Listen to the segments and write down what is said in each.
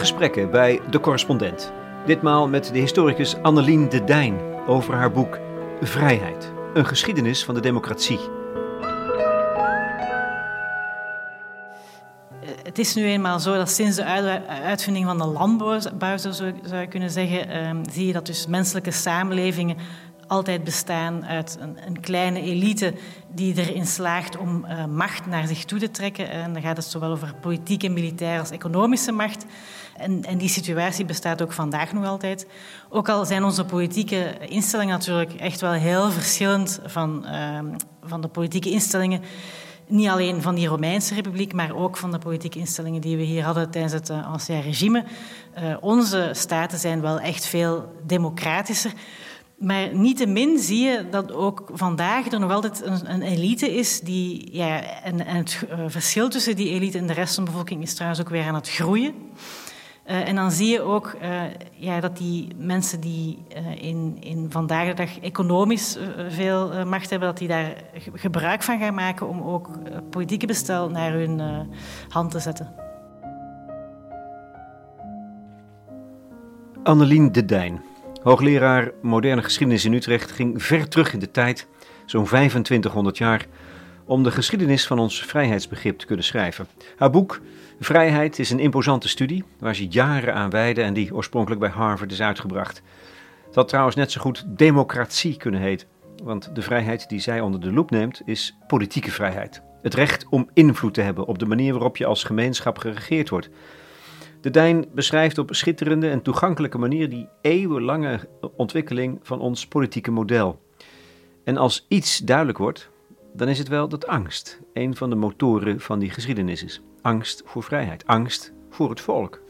Gesprekken bij De Correspondent. Ditmaal met de historicus Annelien de Dijn over haar boek Vrijheid, een geschiedenis van de democratie. Het is nu eenmaal zo dat sinds de uitvinding van de landbouw, zou je kunnen zeggen, ehm, zie je dat dus menselijke samenlevingen altijd bestaan uit een, een, kleine elite die erin slaagt om uh, macht naar zich toe te trekken. En dan gaat het zowel over politieke, militaire als economische macht. En, en, die situatie bestaat ook vandaag nog altijd. Ook al zijn onze politieke instellingen natuurlijk echt wel heel verschillend van, uh, van de politieke instellingen. Niet alleen van die Romeinse republiek, maar ook van de politieke instellingen die we hier hadden tijdens het uh, Ancien regime. Onze staten zijn wel echt veel democratischer. Maar niettemin zie je dat ook vandaag er nog altijd een, een elite is die... Ja, en, en het uh, verschil tussen die elite en de rest van de bevolking is trouwens ook weer aan het groeien. Uh, en dan zie je ook uh, ja, dat die mensen die in, in vandaag de dag economisch veel macht hebben, dat die daar gebruik van gaan maken om ook politieke bestel naar hun hand te zetten. Annelien de Dijn. Hoogleraar moderne geschiedenis in Utrecht ging ver terug in de tijd, zo'n 2500 jaar, om de geschiedenis van ons vrijheidsbegrip te kunnen schrijven. Haar boek Vrijheid is een imposante studie waar ze jaren aan wijden en die oorspronkelijk bij Harvard is uitgebracht. Het had trouwens net zo goed democratie kunnen heten, want de vrijheid die zij onder de loep neemt is politieke vrijheid. Het recht om invloed te hebben op de manier waarop je als gemeenschap geregeerd wordt. De Dijn beschrijft op schitterende en toegankelijke manier die eeuwenlange ontwikkeling van ons politieke model. En als iets duidelijk wordt, dan is het wel dat angst een van de motoren van die geschiedenis is. Angst voor vrijheid, angst voor het volk.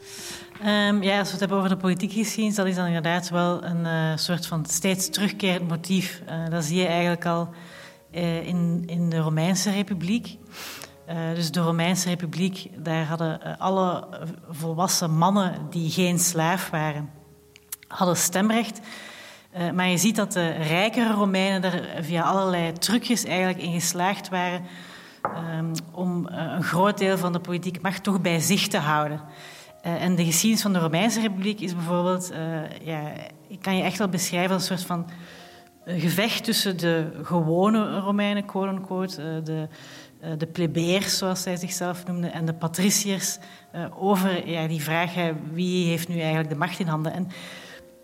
Um, ja, als we het hebben over de politieke geschiedenis, dat is dan inderdaad wel een uh, soort van steeds terugkerend motief. Uh, dat zie je eigenlijk al uh, in, in de Romeinse Republiek. Uh, dus de Romeinse Republiek, daar hadden uh, alle volwassen mannen die geen slaaf waren, hadden stemrecht. Uh, maar je ziet dat de rijkere Romeinen er via allerlei trucjes eigenlijk in geslaagd waren um, om een groot deel van de politieke macht toch bij zich te houden. en de geschiedenis van de Romeinse Republiek is bijvoorbeeld, ja, ik kan je echt wel beschrijven als een soort van gevecht tussen de gewone Romeinen, quote unquote, de eh, de plebeiers, zoals zij zichzelf noemden, en de patriciërs eh, over ja, die vraag wie heeft nu eigenlijk de macht in handen. En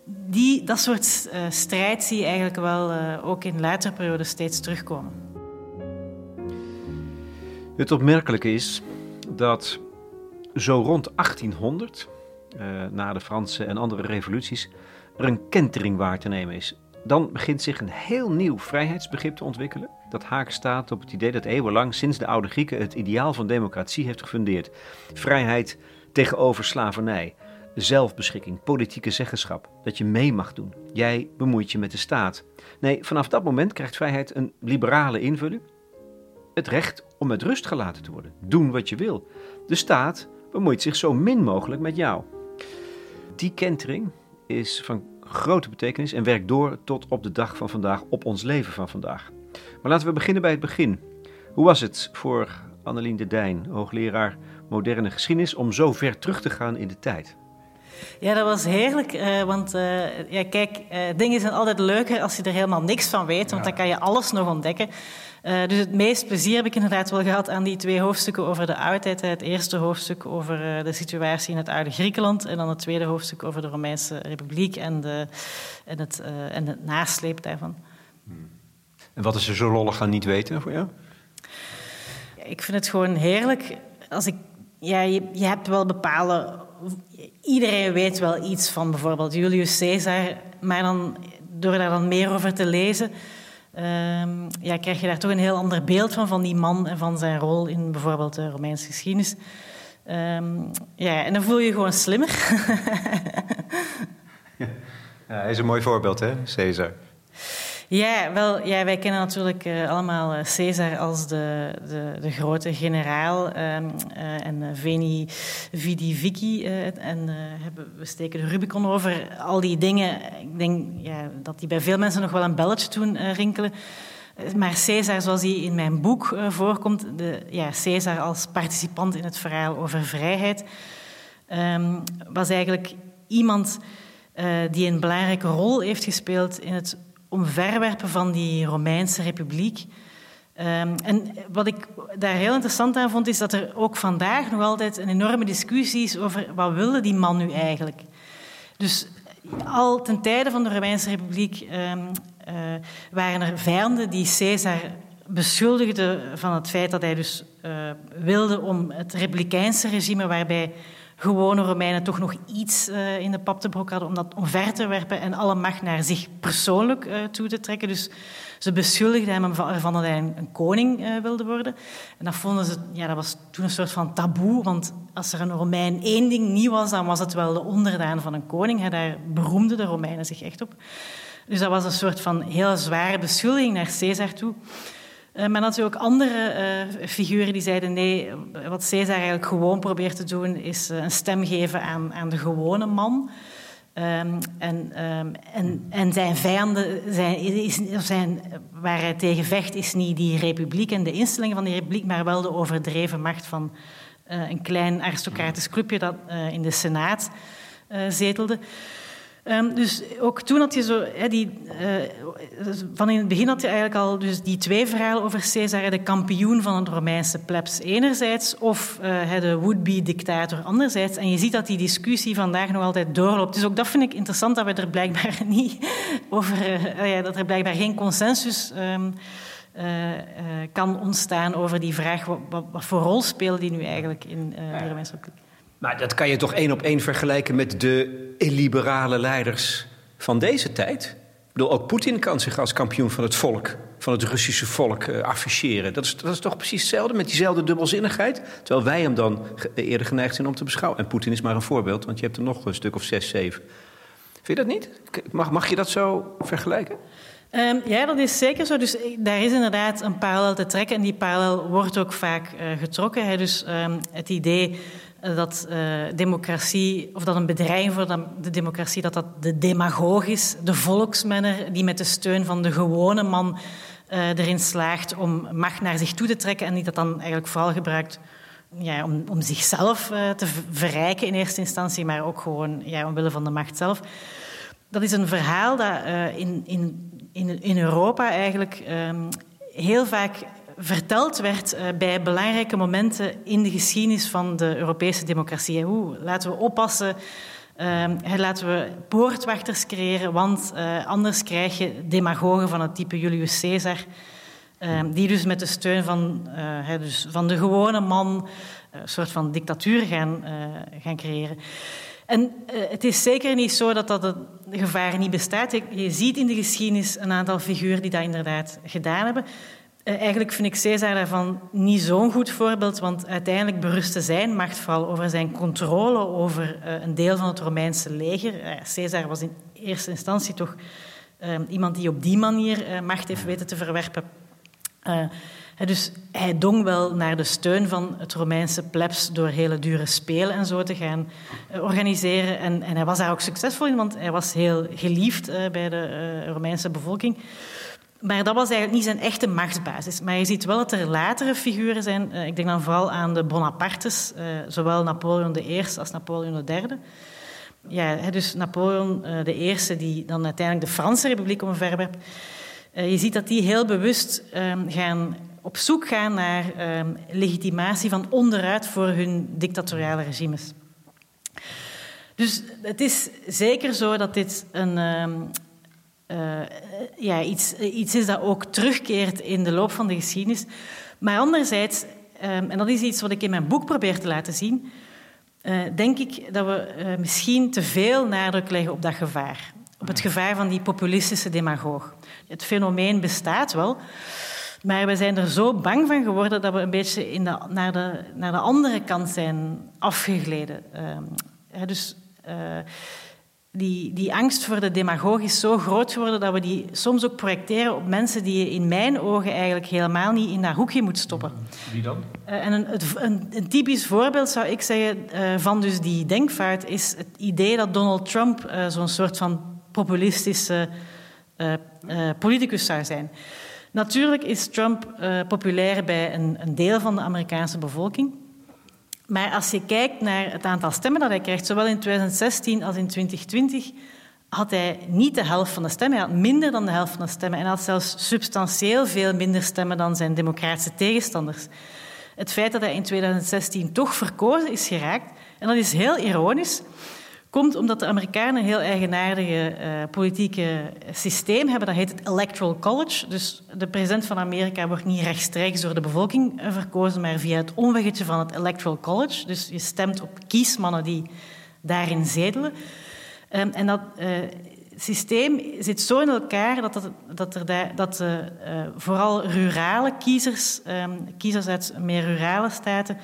die, dat soort uh, strijd zie je eigenlijk wel ook in latere perioden steeds terugkomen. Het opmerkelijke is dat zo rond 1800, uh, na de Franse en andere revoluties, er een kentering waar te nemen is. Dan begint zich een heel nieuw vrijheidsbegrip te ontwikkelen dat haak staat op het idee dat eeuwenlang sinds de oude Grieken het ideaal van democratie heeft gefundeerd. Vrijheid tegenover slavernij, zelfbeschikking, politieke zeggenschap, dat je mee mag doen. Jij bemoeit je met de staat. Nee, vanaf dat moment krijgt vrijheid een liberale invulling. Het recht om met rust gelaten te worden, doen wat je wil. De staat bemoeit zich zo min mogelijk met jou. Die kentering is van grote betekenis en werkt door tot op de dag van vandaag, op ons leven van vandaag. Maar laten we beginnen bij het begin. Hoe was het voor Annelien de Dijn, hoogleraar moderne geschiedenis, om zo ver terug te gaan in de tijd? Ja, dat was heerlijk. Uh, want uh, ja, kijk, uh, dingen zijn altijd leuker als je er helemaal niks van weet, want ja. dan kan je alles nog ontdekken. dus het meest plezier heb ik inderdaad wel gehad aan die twee hoofdstukken over de oudheid. Het eerste hoofdstuk over de situatie in het oude Griekenland en dan het tweede hoofdstuk over de Romeinse Republiek en, de, en, het, en het nasleep daarvan. Hmm. En wat is er zo lollig aan niet weten voor jou? Ik vind het gewoon heerlijk. Als ik, ja, je, je hebt wel bepaalde... Iedereen weet wel iets van bijvoorbeeld Julius Caesar, maar dan, door daar dan meer over te lezen... Um, ja, krijg je daar toch een heel ander beeld van, van die man en van zijn rol in bijvoorbeeld de Romeinse geschiedenis. Um, ja, en dan voel je je gewoon slimmer. ja, hij is een mooi voorbeeld, hè, Caesar? Ja, wel, ja, wij kennen natuurlijk uh, allemaal uh, Caesar als de, de, de grote generaal um, uh, en Veni Vidi Vici. en hebben, we steken de Rubicon over. Al die dingen, ik denk ja, dat die bij veel mensen nog wel een belletje doen rinkelen. Maar Caesar, zoals hij in mijn boek voorkomt, de, ja, Caesar als participant in het verhaal over vrijheid ehm, was eigenlijk iemand die een belangrijke rol heeft gespeeld in het omverwerpen van die Romeinse republiek. Um, en wat ik daar heel interessant aan vond, is dat er ook vandaag nog altijd een enorme discussie is over wat wilde die man nu eigenlijk. Dus al ten tijde van de Romeinse Republiek um, uh, waren er vijanden die Caesar beschuldigden van het feit dat hij dus uh, wilde om het republikeinse regime, waarbij gewone Romeinen toch nog iets uh, in de pap te brok hadden om dat omver te werpen en alle macht naar zich persoonlijk uh, toe te trekken. Dus ze beschuldigden hem ervan dat hij een, koning uh, wilde worden. En dat vonden ze, ja, dat was toen een soort van taboe, want als er een Romein één ding niet was, dan was het wel de onderdaan van een koning. Daar beroemden de Romeinen zich echt op. Dus dat was een soort van heel zware beschuldiging naar Caesar toe. Uh, maar natuurlijk ook andere uh, figuren die zeiden nee, wat Caesar eigenlijk gewoon probeert te doen is uh, een stem geven aan, aan de gewone man. Um, en, um, en, en, zijn vijanden, zijn, is, zijn, waar hij tegen vecht, is niet die republiek en de instellingen van die republiek, maar wel de overdreven macht van een klein aristocratisch clubje dat in de Senaat zetelde. Um, dus ook toen had je zo, die, uh, van in het begin had je eigenlijk al dus die twee verhalen over Caesar, de kampioen van het Romeinse plebs enerzijds, of uh, de would-be dictator anderzijds. En je ziet dat die discussie vandaag nog altijd doorloopt. Dus ook dat vind ik interessant dat we er blijkbaar niet over, uh, ja, dat er blijkbaar geen consensus um, kan ontstaan over die vraag wat, wat, wat, voor rol spelen die nu eigenlijk in de Romeinse Republiek. Maar dat kan je toch één op één vergelijken met de illiberale leiders van deze tijd? Ik bedoel, ook Poetin kan zich als kampioen van het volk, van het Russische volk, uh, afficheren. Dat is, dat is toch precies hetzelfde, met diezelfde dubbelzinnigheid? Terwijl wij hem dan eerder geneigd zijn om te beschouwen. En Poetin is maar een voorbeeld, want je hebt er nog een stuk of zes, zeven. Vind je dat niet? Mag, mag je dat zo vergelijken? Um, ja, dat is zeker zo. Dus daar is inderdaad een parallel te trekken. En die parallel wordt ook vaak getrokken. Hè. Dus um, het idee dat uh, democratie, of dat een bedreiging voor de democratie, dat dat de demagoog is, de volksmenner die met de steun van de gewone man uh, erin slaagt om macht naar zich toe te trekken en die dat dan eigenlijk vooral gebruikt ja, om, om zichzelf uh, te verrijken in eerste instantie, maar ook gewoon ja, omwille van de macht zelf. Dat is een verhaal dat in, in, in, Europa eigenlijk um, heel vaak verteld werd uh, bij belangrijke momenten in de geschiedenis van de Europese democratie. Hoe laten we oppassen, uh, laten we poortwachters creëren, want uh, anders krijg je demagogen van het type Julius Caesar, die dus met de steun van, eh, dus de gewone man een soort van dictatuur gaan, gaan creëren. En het is zeker niet zo dat dat gevaar niet bestaat. Je ziet in de geschiedenis een aantal figuren die dat inderdaad gedaan hebben. Uh, eigenlijk vind ik Caesar daarvan niet zo'n goed voorbeeld, want uiteindelijk berustte zijn macht vooral over zijn controle over uh, een deel van het Romeinse leger. Uh, Caesar was in eerste instantie toch iemand die op die manier macht heeft weten te verwerpen. dus hij dong wel naar de steun van het Romeinse plebs door hele dure spelen en zo te gaan organiseren. En, en, hij was daar ook succesvol in, want hij was heel geliefd bij de Romeinse bevolking. Maar dat was eigenlijk niet zijn echte machtsbasis. Maar je ziet wel dat er latere figuren zijn. Uh, ik denk dan vooral aan de Bonapartes, uh, zowel Napoleon I als Napoleon III. Ja, dus Napoleon I, die dan uiteindelijk de Franse Republiek omverwerpt. je ziet dat die heel bewust um, gaan op zoek gaan naar um, legitimatie van onderuit voor hun dictatoriale regimes. Dus het is zeker zo dat dit een, um, uh, ja, iets, iets is dat ook terugkeert in de loop van de geschiedenis. Maar anderzijds, um, en dat is iets wat ik in mijn boek probeer te laten zien, uh, denk ik dat we uh, misschien te veel nadruk leggen op dat gevaar. Op het gevaar van die populistische demagoog. Het fenomeen bestaat wel, maar we zijn er zo bang van geworden dat we een beetje in de, naar, de, naar de andere kant zijn afgegleden. Uh, dus die, die angst voor de demagoog is zo groot geworden dat we die soms ook projecteren op mensen die je in mijn ogen eigenlijk helemaal niet in dat hoekje moet stoppen. Wie dan? Uh, en een, een, een, typisch voorbeeld zou ik zeggen uh, van dus die denkvaart is het idee dat Donald Trump uh, zo'n soort van populistische politicus zou zijn. Natuurlijk is Trump populair bij een, een deel van de Amerikaanse bevolking. Maar als je kijkt naar het aantal stemmen dat hij krijgt, zowel in 2016 als in 2020, had hij niet de helft van de stemmen. Hij had minder dan de helft van de stemmen. En had zelfs substantieel veel minder stemmen dan zijn democratische tegenstanders. Het feit dat hij in 2016 toch verkozen is geraakt, en dat is heel ironisch, komt omdat de Amerikanen een heel eigenaardige uh, politieke systeem hebben. Dat heet het Electoral College. Dus de president van Amerika wordt niet rechtstreeks door de bevolking eh, verkozen, maar via het omweggetje van het Electoral College. Dus je stemt op kiesmannen die daarin zedelen. Um, en dat uh, systeem zit zo in elkaar dat, dat, er dat vooral rurale kiezers, um, kiezers uit meer rurale staten,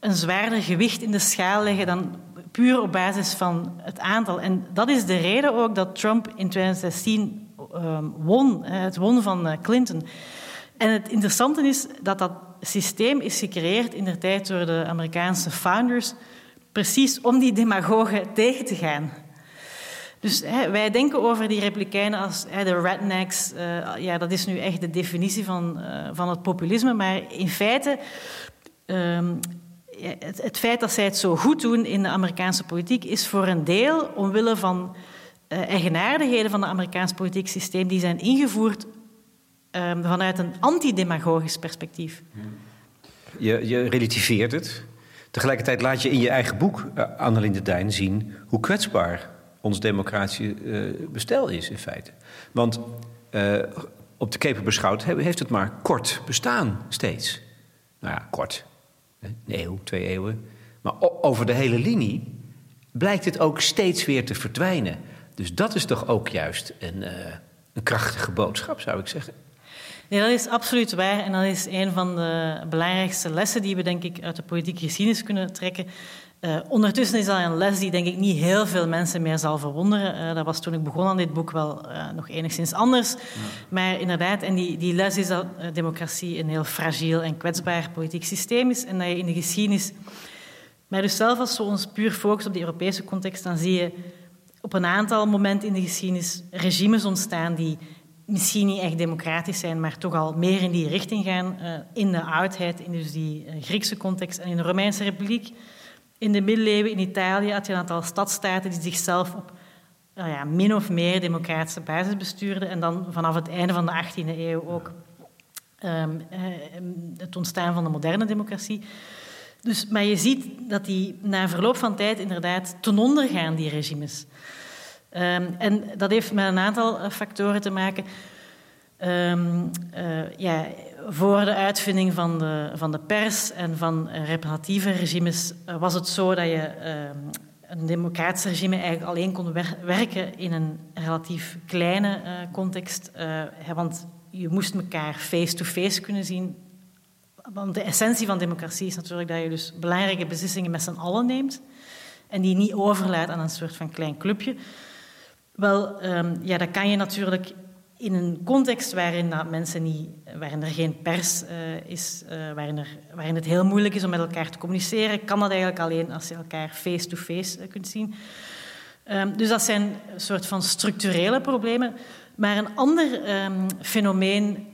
een zwaarder gewicht in de schaal leggen dan puur op basis van het aantal. En dat is de reden ook dat Trump in 2016 um, won, het won van uh, Clinton. En het interessante is dat dat systeem is gecreëerd in de tijd door de Amerikaanse founders, precies om die demagogen tegen te gaan. Dus hè, wij denken over die republikeinen als hè, de rednecks. Uh, ja, dat is nu echt de definitie van, uh, van het populisme. Maar in feite um, het, feit dat zij het zo goed doen in de Amerikaanse politiek is voor een deel omwille van uh, eigenaardigheden van het Amerikaans politiek systeem die zijn ingevoerd um, vanuit een antidemagogisch perspectief. Je, je, relativeert het. Tegelijkertijd laat je in je eigen boek, uh, Annelien Dijn, zien hoe kwetsbaar ons democratische uh, bestel is in feite. Want op de keper beschouwd heeft het maar kort bestaan steeds. Nou ja, kort. Een eeuw, twee eeuwen. Maar over de hele linie blijkt het ook steeds weer te verdwijnen. Dus dat is toch ook juist een, uh, een krachtige boodschap, zou ik zeggen. Nee, dat is absoluut waar. En dat is een van de belangrijkste lessen die we, denk ik, uit de politieke geschiedenis kunnen trekken. Uh, ondertussen is dat een les die denk ik niet heel veel mensen meer zal verwonderen. Uh, dat was toen ik begon aan dit boek wel uh, nog enigszins anders. Ja. Maar inderdaad, en die, die les is dat democratie een heel fragiel en kwetsbaar politiek systeem is. En dat je in de geschiedenis... Maar dus zelf als we ons puur focussen op de Europese context, dan zie je op een aantal momenten in de geschiedenis regimes ontstaan die misschien niet echt democratisch zijn, maar toch al meer in die richting gaan. in de oudheid, in dus die Griekse context en in de Romeinse Republiek in de middeleeuwen in Italië had je een aantal stadstaten die zichzelf op nou ja, min of meer democratische basis bestuurden. En dan vanaf het einde van de 18e eeuw ook um, het ontstaan van de moderne democratie. Dus, maar je ziet dat die na verloop van tijd inderdaad ten onder gaan, die regimes. Um, en dat heeft met een aantal eh, factoren te maken. Um, uh, ja, voor de uitvinding van de, van de pers en van representatieve regimes uh, was het zo dat je uh, een democratisch regime eigenlijk alleen kon wer werken in een relatief kleine uh, context. want je moest elkaar face-to-face -face kunnen zien. Want de essentie van democratie is natuurlijk dat je dus belangrijke beslissingen met z'n allen neemt en die niet overlaat aan een soort van klein clubje. Wel, um, ja, dat kan je natuurlijk in een context waarin, dat mensen niet, waarin er geen pers uh, is, uh, waarin, er, waarin het heel moeilijk is om met elkaar te communiceren, kan dat eigenlijk alleen als je elkaar face-to-face -face, uh, kunt zien. Um, dus dat zijn een soort van structurele problemen. Maar een ander um, fenomeen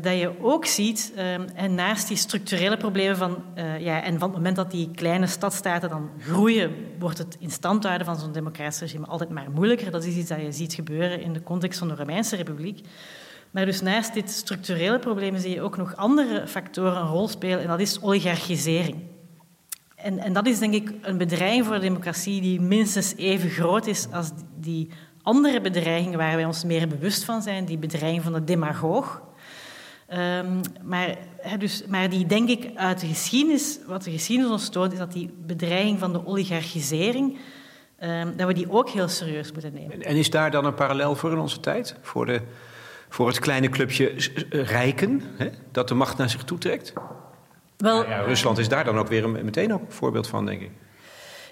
dat je ook ziet, uh, en naast die structurele problemen van, uh, ja, en van het moment dat die kleine stadstaten dan groeien, wordt het in stand houden van zo'n democratisch regime altijd maar moeilijker. Dat is iets dat je ziet gebeuren in de context van de Romeinse Republiek. Maar dus naast dit structurele probleem zie je ook nog andere factoren een rol spelen, en dat is oligarchisering. En, en dat is denk ik een bedreiging voor de democratie die minstens even groot is als die andere bedreigingen waar wij ons meer bewust van zijn, die bedreiging van de demagoog, Um, maar, he, dus, maar die denk ik uit de geschiedenis, wat de geschiedenis ons toont, is dat die bedreiging van de oligarchisering, um, dat we die ook heel serieus moeten nemen. En is daar dan een parallel voor in onze tijd? Voor, de, voor het kleine clubje rijken, hè, dat de macht naar zich toetrekt? Wel, nou ja, Rusland is daar dan ook weer een, meteen ook een voorbeeld van, denk ik.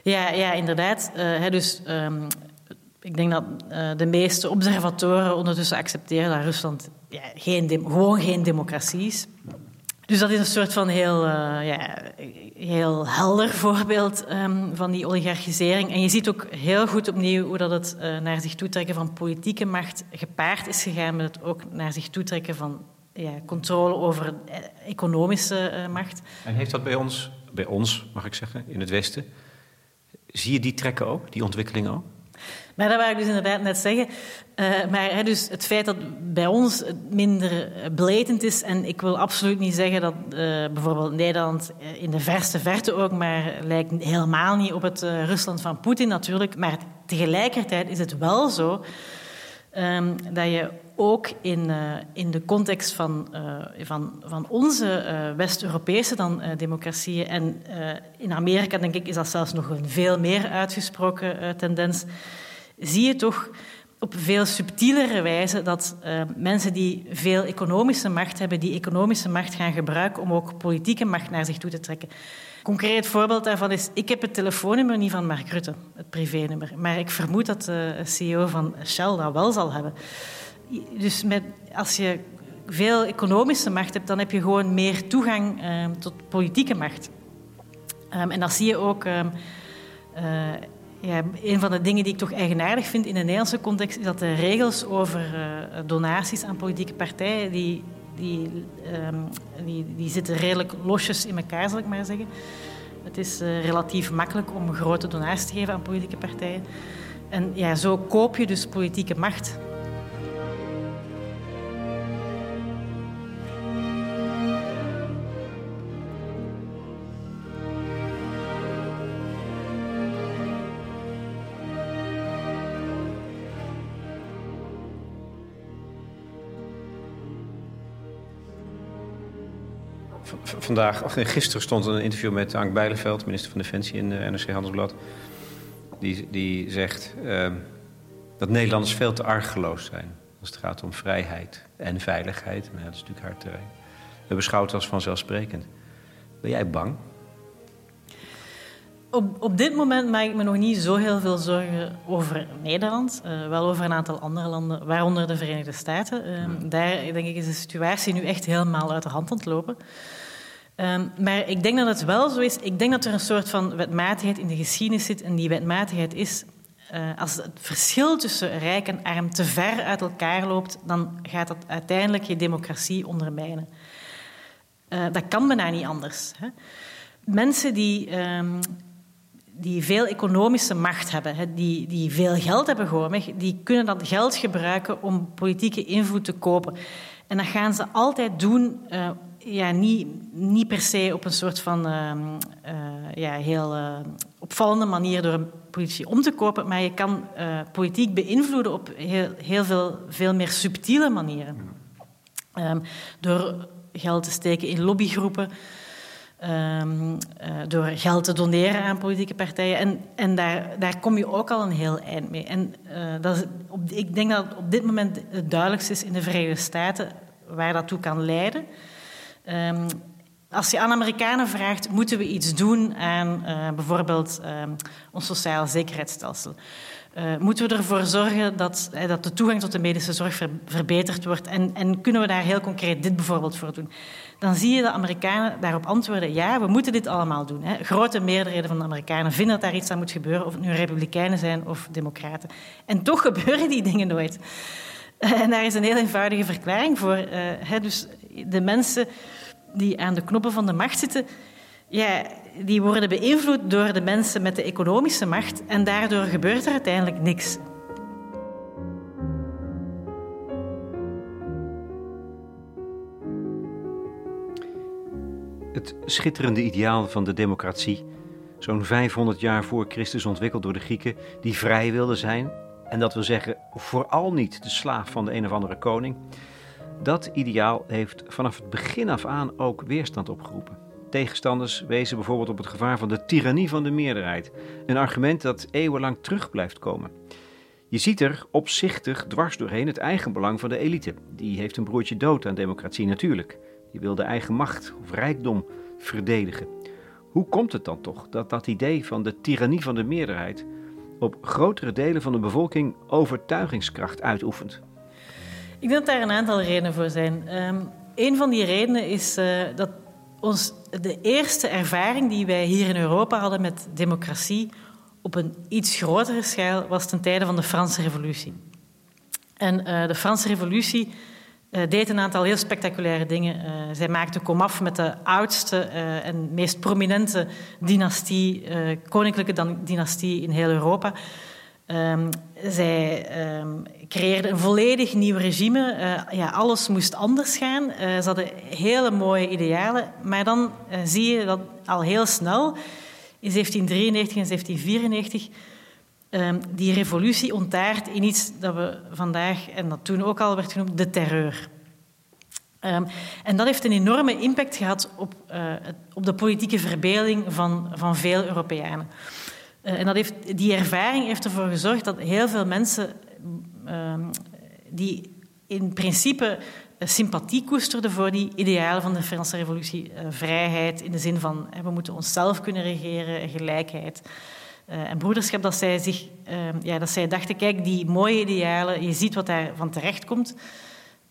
Ja, ja inderdaad. Uh, dus um, ik denk dat uh, de meeste observatoren ondertussen accepteren dat Rusland ja, geen gewoon geen democratie is. Dus dat is een soort van heel, uh, ja, heel helder voorbeeld um, van die oligarchisering. En je ziet ook heel goed opnieuw hoe dat het uh, naar zich toetrekken van politieke macht gepaard is gegaan met het ook naar zich toetrekken van ja, controle over economische macht. En heeft dat bij ons bij ons, mag ik zeggen, in het Westen. Zie je die trekken ook, die ontwikkelingen ook? Maar dat wou ik dus inderdaad net zeggen. Uh, maar dus het feit dat bij ons het minder beleidend is, en ik wil absoluut niet zeggen dat uh, bijvoorbeeld Nederland in de verste verte ook, maar lijkt helemaal niet op het Rusland van Poetin natuurlijk. Maar tegelijkertijd is het wel zo um, dat je ook in, in de context van, van, van onze West-Europese dan, democratieën en in Amerika, denk ik, is dat zelfs nog een veel meer uitgesproken tendens zie je toch op veel subtielere wijze dat uh, mensen die veel economische macht hebben, die economische macht gaan gebruiken om ook politieke macht naar zich toe te trekken. Concreet voorbeeld daarvan is, ik heb het telefoonnummer niet van Mark Rutte, het privénummer, maar ik vermoed dat de CEO van Shell dat wel zal hebben. Dus met, als je veel economische macht hebt, dan heb je gewoon meer toegang uh, tot politieke macht. Um, en dat zie je ook... Uh, ja, een van de dingen die ik toch eigenaardig vind in de Nederlandse context is dat de regels over uh, donaties aan politieke partijen, die, die, um, die, die zitten redelijk losjes in elkaar, zal ik maar zeggen. Het is uh, relatief makkelijk om grote donaties te geven aan politieke partijen. En ja, zo koop je dus politieke macht. Vandaag, gisteren stond een interview met Ank Bijleveld, minister van Defensie in de NRC Handelsblad. Die, die zegt uh, dat Nederlanders veel te argeloos zijn als het gaat om vrijheid en veiligheid. Maar ja, dat is natuurlijk haar terrein. We beschouwen het als vanzelfsprekend. Ben jij bang? Op, op dit moment maak ik me nog niet zo heel veel zorgen over Nederland. Uh, wel over een aantal andere landen, waaronder de Verenigde Staten. Uh, ja. Daar denk ik is de situatie nu echt helemaal uit de hand aan het lopen. Um, maar ik denk dat het wel zo is. Ik denk dat er een soort van wetmatigheid in de geschiedenis zit. En die wetmatigheid is. Uh, als het verschil tussen rijk en arm te ver uit elkaar loopt, dan gaat dat uiteindelijk je democratie ondermijnen. Uh, dat kan bijna niet anders. Hè. Mensen die, um, die veel economische macht hebben, hè, die, die veel geld hebben gewoon, die kunnen dat geld gebruiken om politieke invloed te kopen. En dat gaan ze altijd doen uh, ja, niet, niet per se op een soort van uh, uh, ja, heel uh, opvallende manier door een politici om te kopen, maar je kan politiek beïnvloeden op heel, heel veel, veel meer subtiele manieren. Um, door geld te steken in lobbygroepen, um, door geld te doneren aan politieke partijen. En, en daar, daar kom je ook al een heel eind mee. En dat is, op, ik denk dat het op dit moment het duidelijkste is in de Verenigde Staten waar dat toe kan leiden. Um, als je aan Amerikanen vraagt, moeten we iets doen aan uh, bijvoorbeeld um, ons sociaal zekerheidsstelsel? Uh, moeten we ervoor zorgen dat, dat de toegang tot de medische zorg ver, verbeterd wordt? En, en, kunnen we daar heel concreet dit bijvoorbeeld voor doen? Dan zie je de Amerikanen daarop antwoorden: ja, we moeten dit allemaal doen. Hè. Grote meerderheden van de Amerikanen vinden dat daar iets aan moet gebeuren, of het nu republikeinen zijn of democraten. En toch gebeuren die dingen nooit. En daar is een heel eenvoudige verklaring voor. Dus de mensen die aan de knoppen van de macht zitten, ja, die worden beïnvloed door de mensen met de economische macht en daardoor gebeurt er uiteindelijk niks. Het schitterende ideaal van de democratie, zo'n 500 jaar voor Christus ontwikkeld door de Grieken, die vrij wilden zijn, en dat wil zeggen vooral niet de slaaf van de een of andere koning, dat ideaal heeft vanaf het begin af aan ook weerstand opgeroepen. Tegenstanders wezen bijvoorbeeld op het gevaar van de tirannie van de meerderheid, een argument dat eeuwenlang terug blijft komen. Je ziet er opzichtig dwars doorheen het eigenbelang van de elite. Die heeft een broertje dood aan democratie natuurlijk. Die wil de eigen macht of rijkdom verdedigen. Hoe komt het dan toch dat dat idee van de tirannie van de meerderheid op grotere delen van de bevolking overtuigingskracht uitoefent? Ik denk dat daar een aantal redenen voor zijn. Um, een van die redenen is uh, dat ons de eerste ervaring die wij hier in Europa hadden met democratie op een iets grotere schaal was ten tijde van de Franse Revolutie. En uh, de Franse Revolutie deed een aantal heel spectaculaire dingen. zij maakte komaf met de oudste en meest prominente dynastie, koninklijke dynastie in heel Europa. Um, zij um, creëerden een volledig nieuw regime. Uh, ja, alles moest anders gaan. Uh, ze hadden hele mooie idealen. Maar dan uh, zie je dat al heel snel, in 1793 en 1794, um, die revolutie ontaart in iets dat we vandaag, en dat toen ook al werd genoemd, de terreur. en dat heeft een enorme impact gehad op, op de politieke verbeelding van, van veel Europeanen. Uh, en dat heeft, die ervaring heeft ervoor gezorgd dat heel veel mensen uh, die in principe uh, sympathie koesterden voor die idealen van de Franse revolutie, uh, vrijheid in de zin van we moeten onszelf kunnen regeren, gelijkheid en broederschap, dat zij, zich, ehm, ja, dat zij dachten, kijk, die mooie idealen, je ziet wat daarvan terechtkomt.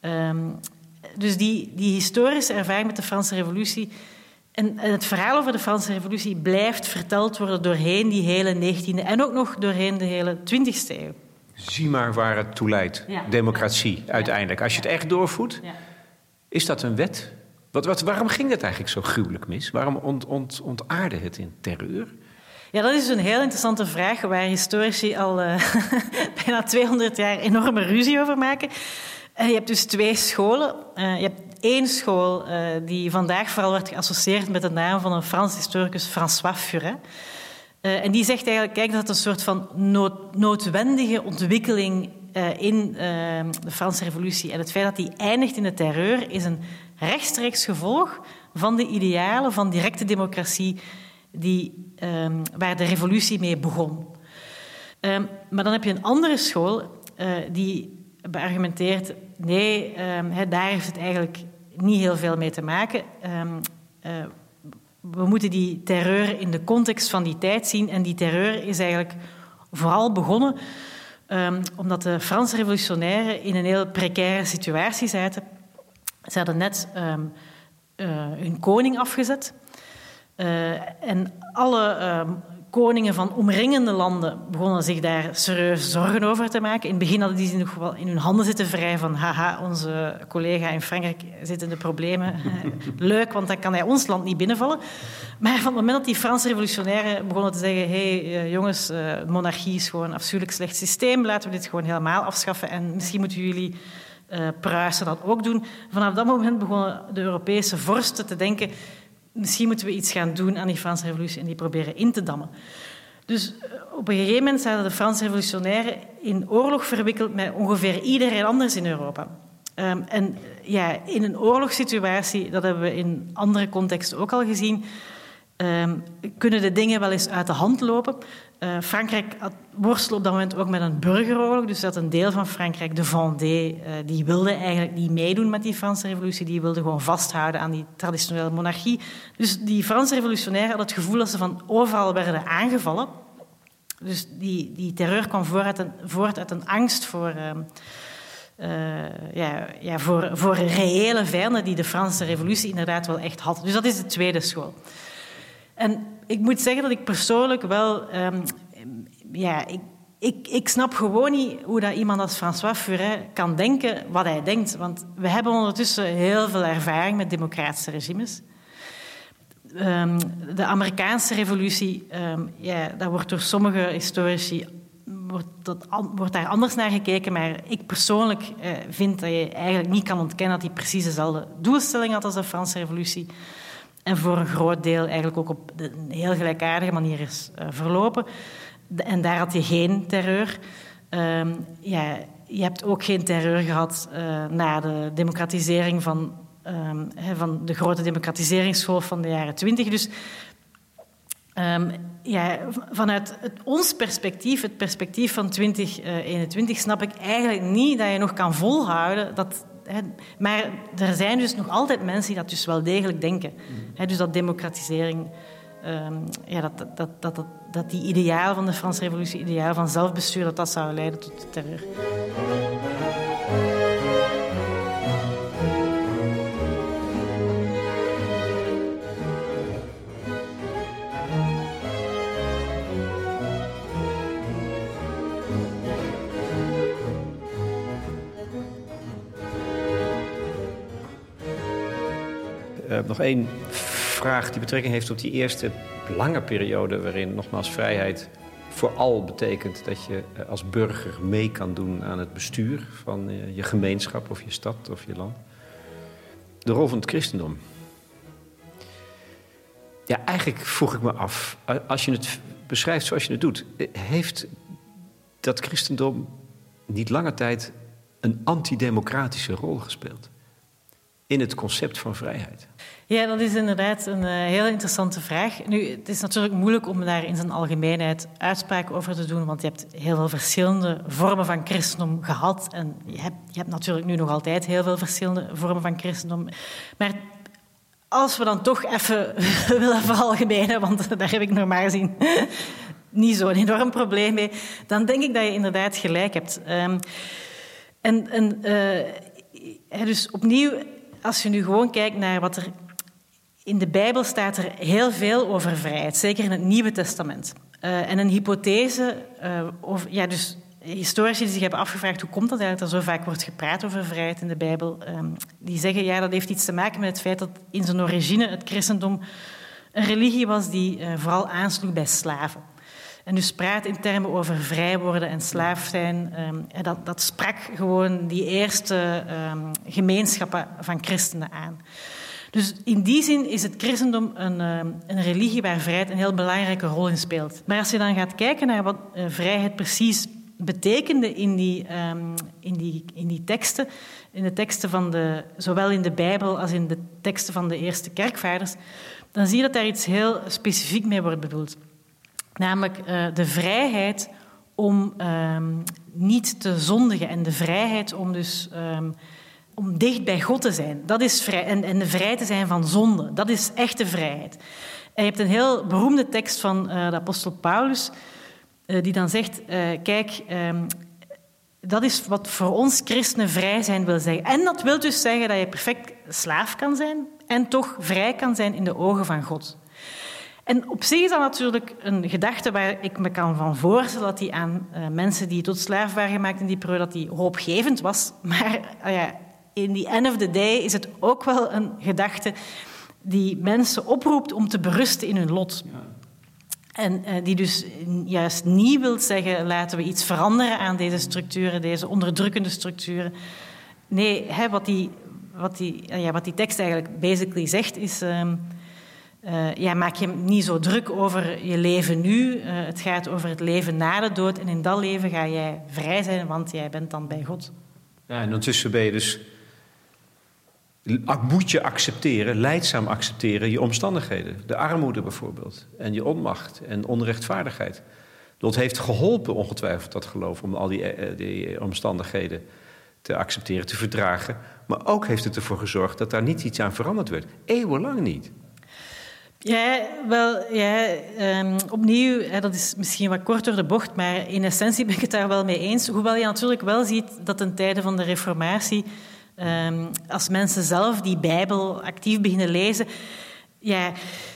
Um, dus die, die historische ervaring met de Franse revolutie en het verhaal over de Franse Revolutie blijft verteld worden doorheen die hele 19e en ook nog doorheen de hele 20e eeuw. Zie maar waar het toe leidt. Democratie, uiteindelijk. Als je het echt doorvoert, is dat een wet? Wat, wat, waarom ging het eigenlijk zo gruwelijk mis? Waarom ont, ont, ontaarde het in terreur? Ja, dat is een heel interessante vraag waar historici al uh, bijna 200 jaar enorme ruzie over maken. Uh, je hebt dus twee scholen. Uh, je hebt één school uh, die vandaag vooral wordt geassocieerd met de naam van een Frans historicus, François Furet. Uh, en die zegt eigenlijk, kijk, dat het een soort van nood, noodwendige ontwikkeling uh, in de Franse revolutie en het feit dat die eindigt in de terreur is een rechtstreeks gevolg van de idealen van directe democratie die, um, waar de revolutie mee begon. Um, maar dan heb je een andere school die beargumenteert, nee, um, daar heeft het eigenlijk niet heel veel mee te maken. Um, uh, we moeten die terreur in de context van die tijd zien. En die terreur is eigenlijk vooral begonnen um, omdat de Franse revolutionairen in een heel precaire situatie zaten. Ze hadden net um, uh, hun koning afgezet. Uh, en alle koningen van omringende landen begonnen zich daar serieus zorgen over te maken. In het begin hadden die zich nog wel in hun handen zitten vrij van haha, onze collega in Frankrijk zit in de problemen. Leuk, want dan kan hij ons land niet binnenvallen. Maar van het moment dat die Franse revolutionairen begonnen te zeggen hé hey, uh, jongens, uh, monarchie is gewoon een afschuwelijk slecht systeem, laten we dit gewoon helemaal afschaffen en misschien moeten jullie uh, Pruisen dat ook doen. Vanaf dat moment begonnen de Europese vorsten te denken misschien moeten we iets gaan doen aan die Franse revolutie en die proberen in te dammen. Dus eh, op een gegeven moment zaten de Franse revolutionairen in oorlog verwikkeld met ongeveer iedereen anders in Europa. Um, en ja, in een oorlogssituatie, dat hebben we in andere contexten ook al gezien, um, kunnen de dingen wel eens uit de hand lopen. Uh, Frankrijk worstelde op dat moment ook met een burgeroorlog. Dus dat een deel van Frankrijk, de Vendée, uh, die wilde eigenlijk niet meedoen met die Franse revolutie. Die wilde gewoon vasthouden aan die traditionele monarchie. Dus die Franse revolutionairen hadden het gevoel dat ze van overal werden aangevallen. Dus die, die terreur kwam voort uit een, uit een angst voor... Uh, uh, ja, ja, voor, voor reële vijanden die de Franse revolutie inderdaad wel echt had. Dus dat is de tweede school. En ik moet zeggen dat ik persoonlijk wel... Um, ja, ik, ik, ik, snap gewoon niet hoe dat iemand als François Furet kan denken wat hij denkt. Want we hebben ondertussen heel veel ervaring met democratische regimes. Um, de Amerikaanse revolutie, um, ja, dat wordt door sommige historici wordt daar anders naar gekeken. Maar ik persoonlijk eh, vind dat je eigenlijk niet kan ontkennen dat hij precies dezelfde doelstelling had als de Franse revolutie. En voor een groot deel eigenlijk ook op een heel gelijkaardige manier is uh, verlopen. En daar had je geen terreur. Um, ja, je hebt ook geen terreur gehad uh, na de democratisering van, um, van de grote democratiseringsgolf van de jaren twintig. Dus um, ja, vanuit het, ons perspectief, het perspectief van 2021, uh, snap ik eigenlijk niet dat je nog kan volhouden dat maar er zijn dus nog altijd mensen die dat dus wel degelijk denken. Mm. dus dat democratisering, um, ja, dat, dat, dat, dat, dat die ideaal van de Franse revolutie, ideaal van zelfbestuur, dat dat zou leiden tot terreur. Uh, nog één vraag die betrekking heeft op die eerste lange periode... waarin nogmaals vrijheid vooral betekent dat je eh, als burger mee kan doen aan het bestuur van je gemeenschap of je stad of je land. De rol van het christendom. Ja, eigenlijk vroeg ik me af, als je het beschrijft zoals je het doet, heeft dat christendom niet lange tijd een antidemocratische rol gespeeld in het concept van vrijheid? Ja, dat is inderdaad een uh, heel interessante vraag. Nu, het is natuurlijk moeilijk om daar in zijn algemeenheid uitspraak over te doen, want je hebt heel veel verschillende vormen van christendom gehad. En je hebt, je hebt natuurlijk nu nog altijd heel veel verschillende vormen van christendom. Maar als we dan toch even willen veralgemenen, want daar heb ik normaal gezien niet zo'n enorm probleem mee, dan denk ik dat je inderdaad gelijk hebt. Um, en, uh, dus opnieuw, als je nu gewoon kijkt naar wat er in de Bijbel staat er heel veel over vrijheid, zeker in het Nieuwe Testament. Uh, en een hypothese, uh, over, ja, dus historici die zich hebben afgevraagd hoe komt dat eigenlijk dat er zo vaak wordt gepraat over vrijheid in de Bijbel, um, die zeggen ja, dat heeft iets te maken met het feit dat in zijn origine het christendom een religie was die uh, vooral aansloeg bij slaven. En dus praat in termen over vrij worden en slaaf zijn. Um, dat, dat sprak gewoon die eerste um, gemeenschappen van christenen aan. Dus in die zin is het christendom een, een, religie waar vrijheid een heel belangrijke rol in speelt. Maar als je dan gaat kijken naar wat uh, vrijheid precies betekende in die, in, die, in die teksten, in de teksten van de, zowel in de Bijbel als in de teksten van de eerste kerkvaders, dan zie je dat daar iets heel specifiek mee wordt bedoeld. Namelijk uh, de vrijheid om um, niet te zondigen en de vrijheid om dus um, om dicht bij God te zijn. Dat is vrij, en, en vrij te zijn van zonde. Dat is echte vrijheid. En je hebt een heel beroemde tekst van uh, de apostel Paulus, uh, die dan zegt: Kijk, um, dat is wat voor ons christenen vrij zijn wil zeggen. En dat wil dus zeggen dat je perfect slaaf kan zijn en toch vrij kan zijn in de ogen van God. En op zich is dat natuurlijk een gedachte waar ik me kan van voorstellen dat die aan uh, mensen die tot slaaf waren gemaakt in die periode, dat die hoopgevend was. Maar uh, ja, in the end of the day is het ook wel een gedachte die mensen oproept om te berusten in hun lot. Ja. En uh, die dus juist niet wil zeggen, laten we iets veranderen aan deze structuren, deze onderdrukkende structuren. Nee, hè, wat, die, wat, die, ja, wat die tekst eigenlijk basically zegt is... Uh, uh, ja, maak je niet zo druk over je leven nu. het gaat over het leven na de dood. En in dat leven ga jij vrij zijn, want jij bent dan bij God. Ja, en ondertussen ben je dus moet je accepteren, leidzaam accepteren, je omstandigheden. De armoede bijvoorbeeld. En je onmacht en onrechtvaardigheid. Dat heeft geholpen, ongetwijfeld, dat geloof, om al die, eh, die omstandigheden te accepteren, te verdragen. Maar ook heeft het ervoor gezorgd dat daar niet iets aan veranderd werd. Eeuwenlang niet. Ja, wel, ja, um, opnieuw, hè, dat is misschien wat kort door de bocht, maar in essentie ben ik het daar wel mee eens. Hoewel je natuurlijk wel ziet dat ten tijde van de Reformatie Um, als mensen zelf die Bijbel actief beginnen lezen. Ja,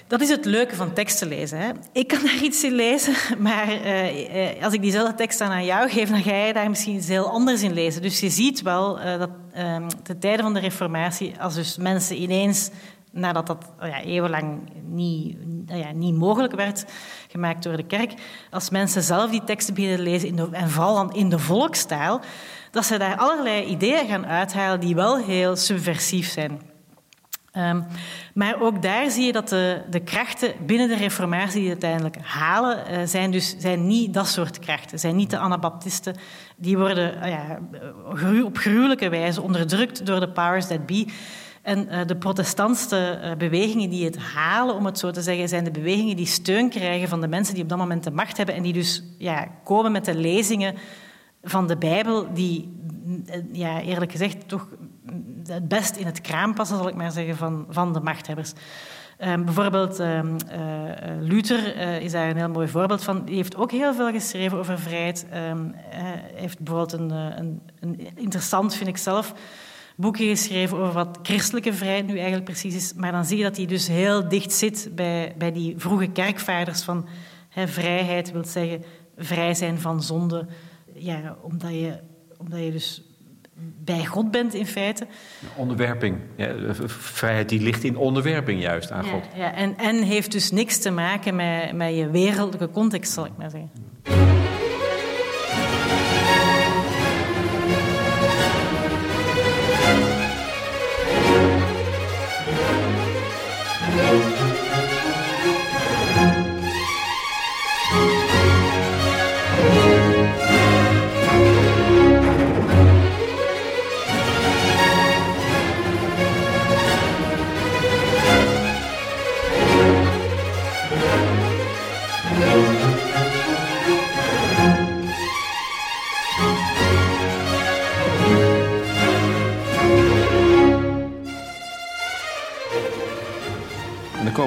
dat is het leuke van teksten lezen. Hè. Ik kan daar iets in lezen, maar uh, als ik diezelfde tekst aan jou geef, dan ga je daar misschien iets heel anders in lezen. Dus je ziet wel uh, dat um, ten tijde van de Reformatie, als dus mensen ineens, nadat dat oh ja, eeuwenlang niet, nou ja, niet mogelijk werd gemaakt door de kerk, als mensen zelf die teksten beginnen lezen, in en vooral dan in de volkstaal, dat ze daar allerlei ideeën gaan uithalen die wel heel subversief zijn. Um, maar ook daar zie je dat de, de, krachten binnen de reformatie die uiteindelijk halen, uh, zijn dus zijn niet dat soort krachten. Zijn niet de anabaptisten. Die worden uh, ja, op gruwelijke wijze onderdrukt door de powers that be. En uh, de protestantse bewegingen die het halen, om het zo te zeggen, zijn de bewegingen die steun krijgen van de mensen die op dat moment de macht hebben en die dus ja, komen met de lezingen van de Bijbel, die ja, eerlijk gezegd toch het best in het kraam passen, zal ik maar zeggen, van, van de machthebbers. Um, bijvoorbeeld um, Luther is daar een heel mooi voorbeeld van. Die heeft ook heel veel geschreven over vrijheid. Um, heeft bijvoorbeeld een, een, een, interessant, vind ik zelf, boekje geschreven over wat christelijke vrijheid nu eigenlijk precies is. Maar dan zie je dat hij dus heel dicht zit bij, bij die vroege kerkvaders van hè, vrijheid wil zeggen vrij zijn van zonde, ja, omdat, je, omdat je dus bij God bent in feite. Onderwerping. Ja, vrijheid die ligt in onderwerping juist aan God. Ja, en, en heeft dus niks te maken met, met je wereldlijke context, zal ik maar zeggen.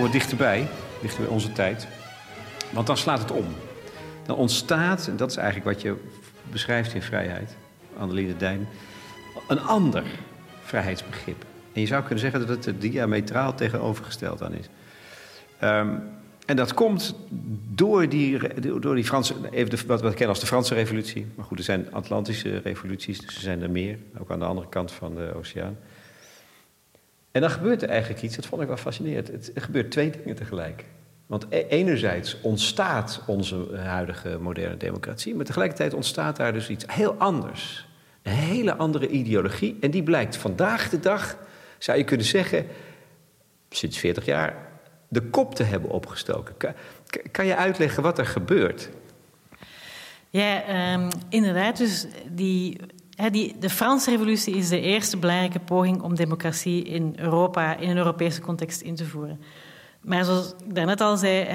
Dichterbij, dichter bij onze tijd. Want dan slaat het om. Dan ontstaat, en dat is eigenlijk wat je beschrijft in vrijheid, Annelie Dijn, een ander vrijheidsbegrip. En je zou kunnen zeggen dat het diametraal tegenovergesteld aan is. Um, en dat komt door die, door die Franse, even de, wat we kennen als de Franse revolutie. Maar goed, er zijn Atlantische revoluties, dus er zijn er meer, ook aan de andere kant van de oceaan. En dan gebeurt er eigenlijk iets, dat vond ik wel fascinerend. Het, gebeurt twee dingen tegelijk. Want e-, enerzijds ontstaat onze huidige moderne democratie, maar tegelijkertijd ontstaat daar dus iets heel anders. Een hele andere ideologie. En die blijkt vandaag de dag, zou je kunnen zeggen, sinds 40 jaar, de kop te hebben opgestoken. Kan, je uitleggen wat er gebeurt? Ja, um, inderdaad. Dus die de Franse revolutie is de eerste belangrijke poging om democratie in Europa, in een Europese context in te voeren. Maar zoals ik daarnet al zei,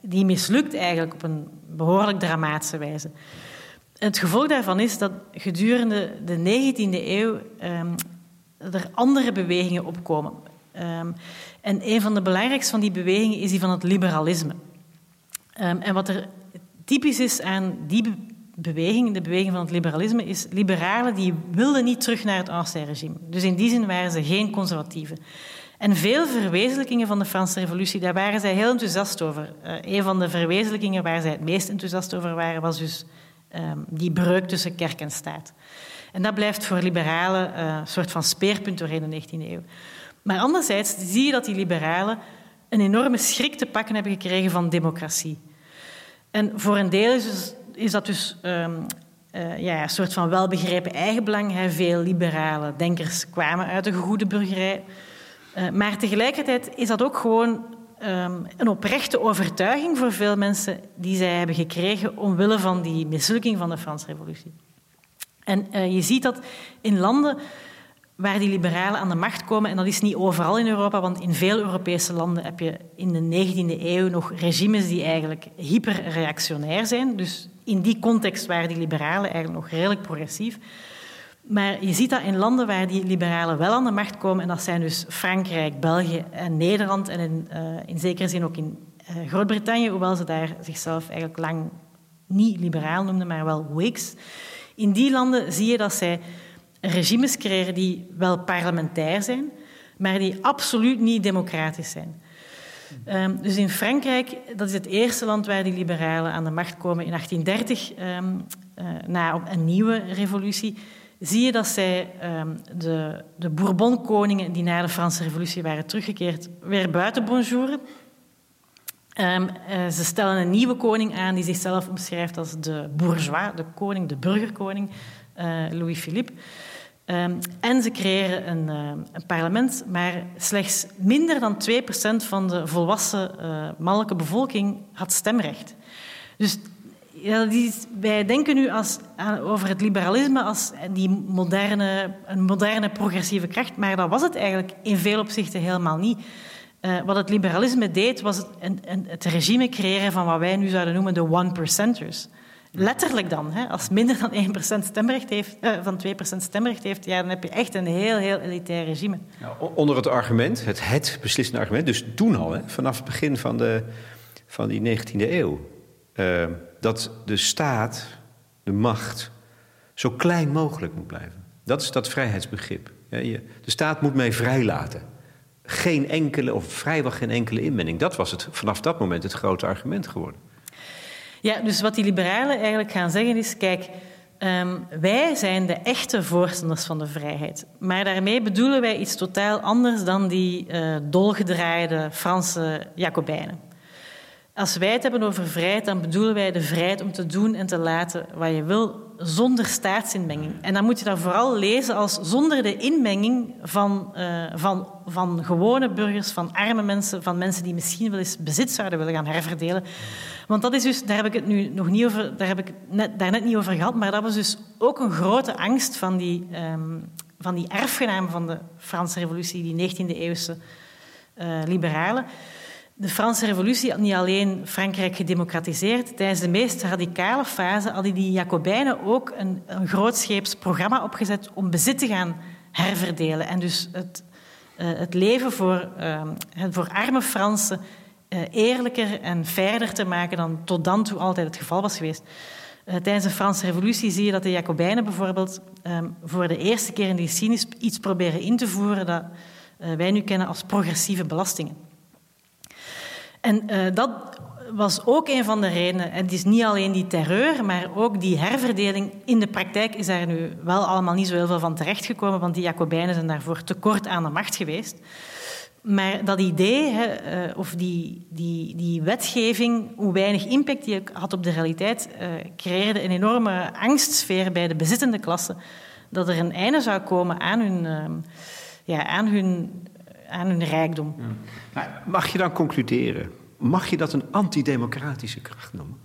die mislukt eigenlijk op een behoorlijk dramatische wijze. Het gevolg daarvan is dat gedurende de 19e eeuw um, er andere bewegingen opkomen. Um, en een van de belangrijkste van die bewegingen is die van het liberalisme. Um, en wat er typisch is aan die beweging, de beweging van het liberalisme, is liberalen die wilden niet terug naar het ancien regime. Dus in die zin waren ze geen conservatieven. En veel verwezenlijkingen van de Franse revolutie, daar waren zij heel enthousiast over. Uh, een van de verwezenlijkingen waar zij het meest enthousiast over waren, was dus um, die breuk tussen kerk en staat. En dat blijft voor liberalen uh, een soort van speerpunt doorheen de 19e eeuw. Maar anderzijds zie je dat die liberalen een enorme schrik te pakken hebben gekregen van democratie. En voor een deel is dus is dat dus um, uh, ja, een soort van welbegrepen eigenbelang. Hè. Veel liberale denkers kwamen uit de goede burgerij. Uh, maar tegelijkertijd is dat ook gewoon um, een oprechte overtuiging voor veel mensen die zij hebben gekregen omwille van die mislukking van de Franse Revolutie. En uh, je ziet dat in landen waar die liberalen aan de macht komen. En dat is niet overal in Europa, want in veel Europese landen heb je in de 19e eeuw nog regimes die eigenlijk hyperreactionair zijn. Dus in die context waren die liberalen eigenlijk nog redelijk progressief. Maar je ziet dat in landen waar die liberalen wel aan de macht komen, en dat zijn dus Frankrijk, België en Nederland, en in, uh, in zekere zin ook in uh, Groot-Brittannië, hoewel ze daar zichzelf eigenlijk lang niet liberaal noemden, maar wel Whigs. In die landen zie je dat zij regimes creëren die wel parlementair zijn, maar die absoluut niet democratisch zijn. Um, dus in Frankrijk, dat is het eerste land waar die liberalen aan de macht komen in 1830, um, uh, na een nieuwe revolutie, zie je dat zij um, de, de Bourbon-koningen die na de Franse revolutie waren teruggekeerd, weer buiten bonjouren. Uh, ze stellen een nieuwe koning aan die zichzelf omschrijft als de bourgeois, de koning, de burgerkoning, uh, Louis-Philippe. Um, en ze creëren een, uh, een, parlement, maar slechts minder dan 2% van de volwassen uh, mannelijke bevolking had stemrecht. Dus ja, die, wij denken nu als, over het liberalisme als die moderne, een moderne progressieve kracht, maar dat was het eigenlijk in veel opzichten helemaal niet. Uh, wat het liberalisme deed, was het, een, een, het regime creëren van wat wij nu zouden noemen de one-percenters. Letterlijk dan. Hè. Als minder dan 1% stemrecht heeft, uh, van 2% stemrecht heeft, ja, dan heb je echt een heel, heel elitair regime. Onder het argument, het, het beslissende argument, dus toen al, hè, vanaf het begin van, de, van die 19e eeuw, uh, dat de staat, de macht, zo klein mogelijk moet blijven. Dat is dat vrijheidsbegrip. De staat moet mij vrijlaten. Geen enkele, of vrijwel geen enkele inmenging. Dat was het, vanaf dat moment het grote argument geworden. Ja, dus wat die liberalen eigenlijk gaan zeggen is, kijk, Ehm, wij zijn de echte voorstanders van de vrijheid. Maar daarmee bedoelen wij iets totaal anders dan die uh, dolgedraaide Franse Jacobijnen. Als wij het hebben over vrijheid, dan bedoelen wij de vrijheid om te doen en te laten wat je wil, zonder staatsinmenging. En dan moet je dat vooral lezen als zonder de inmenging van, uh, van, van gewone burgers, van arme mensen, van mensen die misschien wel eens bezit zouden willen gaan herverdelen. Want dat is dus, daar heb ik het nu nog niet over, daar heb ik net, daar net niet over gehad, maar dat was dus ook een grote angst van die, um, van die erfgenamen van de Franse revolutie, die 19e-eeuwse uh, liberalen de Franse revolutie had niet alleen Frankrijk gedemocratiseerd. Tijdens de meest radicale fase hadden die Jacobijnen ook een, een grootscheeps programma opgezet om bezit te gaan herverdelen. En dus het, uh, het leven voor, uh, voor arme Fransen eerlijker en verder te maken dan tot dan toe altijd het geval was geweest. Uh, tijdens de Franse revolutie zie je dat de Jacobijnen bijvoorbeeld um, voor de eerste keer in de geschiedenis iets proberen in te voeren dat wij nu kennen als progressieve belastingen. En dat was ook een van de redenen. Het is niet alleen die terreur, maar ook die herverdeling. In de praktijk is daar nu wel allemaal niet zo heel veel van terechtgekomen, want die Jacobijnen zijn daarvoor te kort aan de macht geweest. Maar dat idee, hè, uh, of die, die, die wetgeving, hoe weinig impact die had op de realiteit, uh, creëerde een enorme angstsfeer bij de bezittende klasse. Dat er een einde zou komen aan hun, uh, ja, aan hun aan hun rijkdom. Ja. Mag je dan concluderen? Mag je dat een antidemocratische kracht noemen?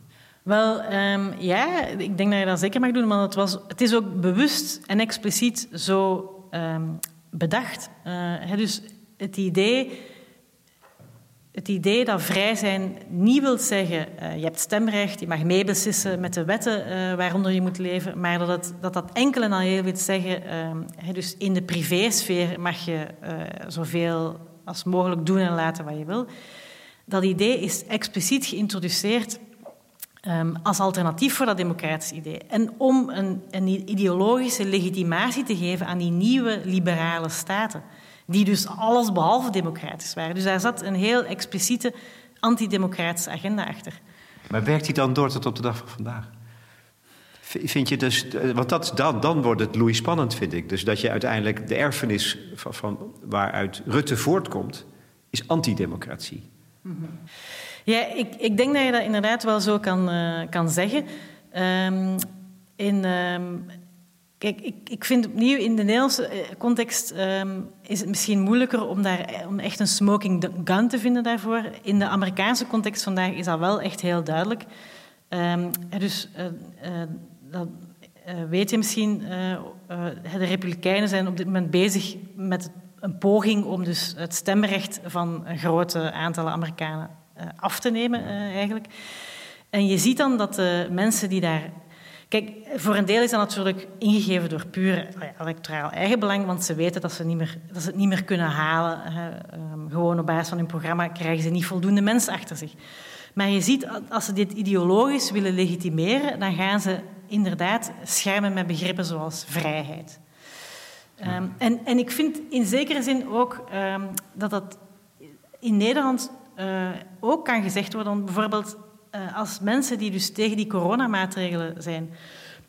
Wel, um, ja, ik denk dat je dat zeker mag doen, want het, was, het is ook bewust en expliciet zo um, bedacht. Uh, dus het idee, het idee dat vrij zijn niet wil zeggen, uh, je hebt stemrecht, je mag meebeslissen met de wetten uh, waaronder je moet leven, maar dat het, dat, dat enkel en al wil zeggen, uh, dus in de privésfeer mag je zoveel als mogelijk doen en laten wat je wil. Dat idee is expliciet geïntroduceerd um, als alternatief voor dat democratisch idee. En om een, een ideologische legitimatie te geven aan die nieuwe liberale staten die dus alles behalve democratisch waren. Dus daar zat een heel expliciete antidemocratische agenda achter. Maar werkt die dan door tot op de dag van vandaag? Vind je dus, want dat, dan, dan wordt het loei spannend, vind ik. Dus dat je uiteindelijk de erfenis van, van waaruit Rutte voortkomt, is antidemocratie. -hmm. Ja, ik, ik denk dat je dat inderdaad wel zo kan, uh, kan zeggen. Um, in, um, Kijk, ik, ik vind opnieuw in de Nederlandse eh, context um, is het misschien moeilijker om, daar, eh, om echt een smoking gun te vinden daarvoor. In de Amerikaanse context vandaag is dat wel echt heel duidelijk. Um, dus uh, dat weet je misschien, de Republikeinen zijn op dit moment bezig met een poging om dus het stemrecht van een grote aantal Amerikanen af te nemen eigenlijk. En je ziet dan dat de mensen die daar Kijk, voor een deel is dat natuurlijk ingegeven door puur electoraal eigenbelang, want ze weten dat ze, niet meer, dat ze het niet meer kunnen halen. Um, gewoon op basis van hun programma krijgen ze niet voldoende mensen achter zich. Maar je ziet, als ze dit ideologisch willen legitimeren, dan gaan ze inderdaad schermen met begrippen zoals vrijheid. Um, en, en ik vind in zekere zin ook um, dat dat in Nederland uh, ook kan gezegd worden. Bijvoorbeeld als mensen die dus tegen die coronamaatregelen zijn,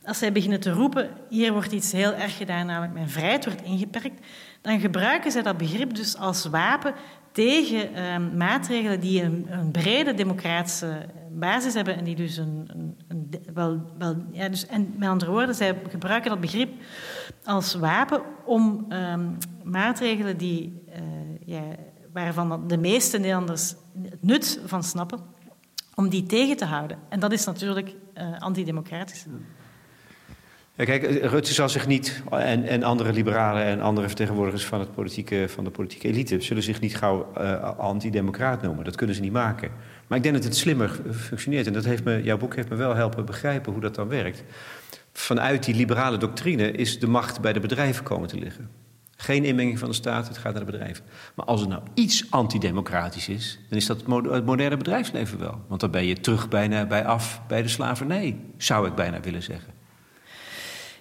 als zij beginnen te roepen, hier wordt iets heel erg gedaan, namelijk mijn vrijheid wordt ingeperkt, dan gebruiken zij dat begrip dus als wapen tegen uh, maatregelen die een, een, brede democratische basis hebben en die dus een, een, wel, wel, ja, dus, en met andere woorden, zij gebruiken dat begrip als wapen om um, maatregelen die, ja, waarvan de meeste Nederlanders het nut van snappen, om die tegen te houden. En dat is natuurlijk uh, antidemocratisch. Ja, kijk, Rutte zal zich niet, en, en andere liberalen en andere vertegenwoordigers van, het politieke, van de politieke elite, zullen zich niet gauw uh, antidemocraat noemen. Dat kunnen ze niet maken. Maar ik denk dat het slimmer functioneert. En dat heeft me, jouw boek heeft me wel helpen begrijpen hoe dat dan werkt. Vanuit die liberale doctrine is de macht bij de bedrijven komen te liggen. Geen inmenging van de staat, het gaat naar de bedrijven. Maar als het nou iets antidemocratisch is, dan is dat het moderne bedrijfsleven wel. Want dan ben je terug bijna bij af bij de slavernij, zou ik bijna willen zeggen.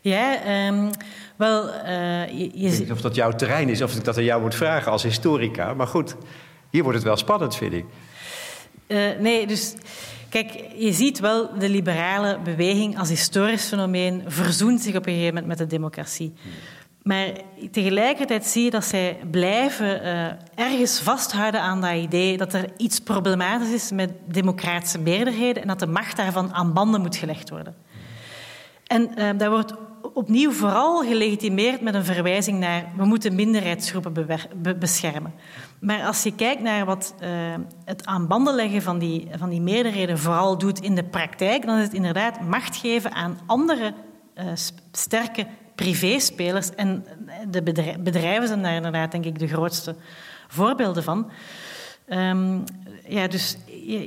Ja, um, wel... Uh, je, je... Ik weet niet of dat jouw terrein is, of ik dat aan jou moet vragen als historica. Maar goed, hier wordt het wel spannend, vind ik. Uh, nee, dus... kijk, je ziet wel de liberale beweging als historisch fenomeen verzoent zich op een gegeven moment met de democratie. Maar tegelijkertijd zie je dat zij blijven uh, ergens vasthouden aan dat idee dat er iets problematisch is met democratische meerderheden en dat de macht daarvan aan banden moet gelegd worden. En uh, dat wordt opnieuw vooral gelegitimeerd met een verwijzing naar we moeten minderheidsgroepen beschermen. Maar als je kijkt naar wat uh, het aan banden leggen van die, van die meerderheden vooral doet in de praktijk, dan is het inderdaad macht geven aan andere sterke privéspelers. En de bedrijven zijn daar inderdaad, denk ik, de grootste voorbeelden van. Um, ja, dus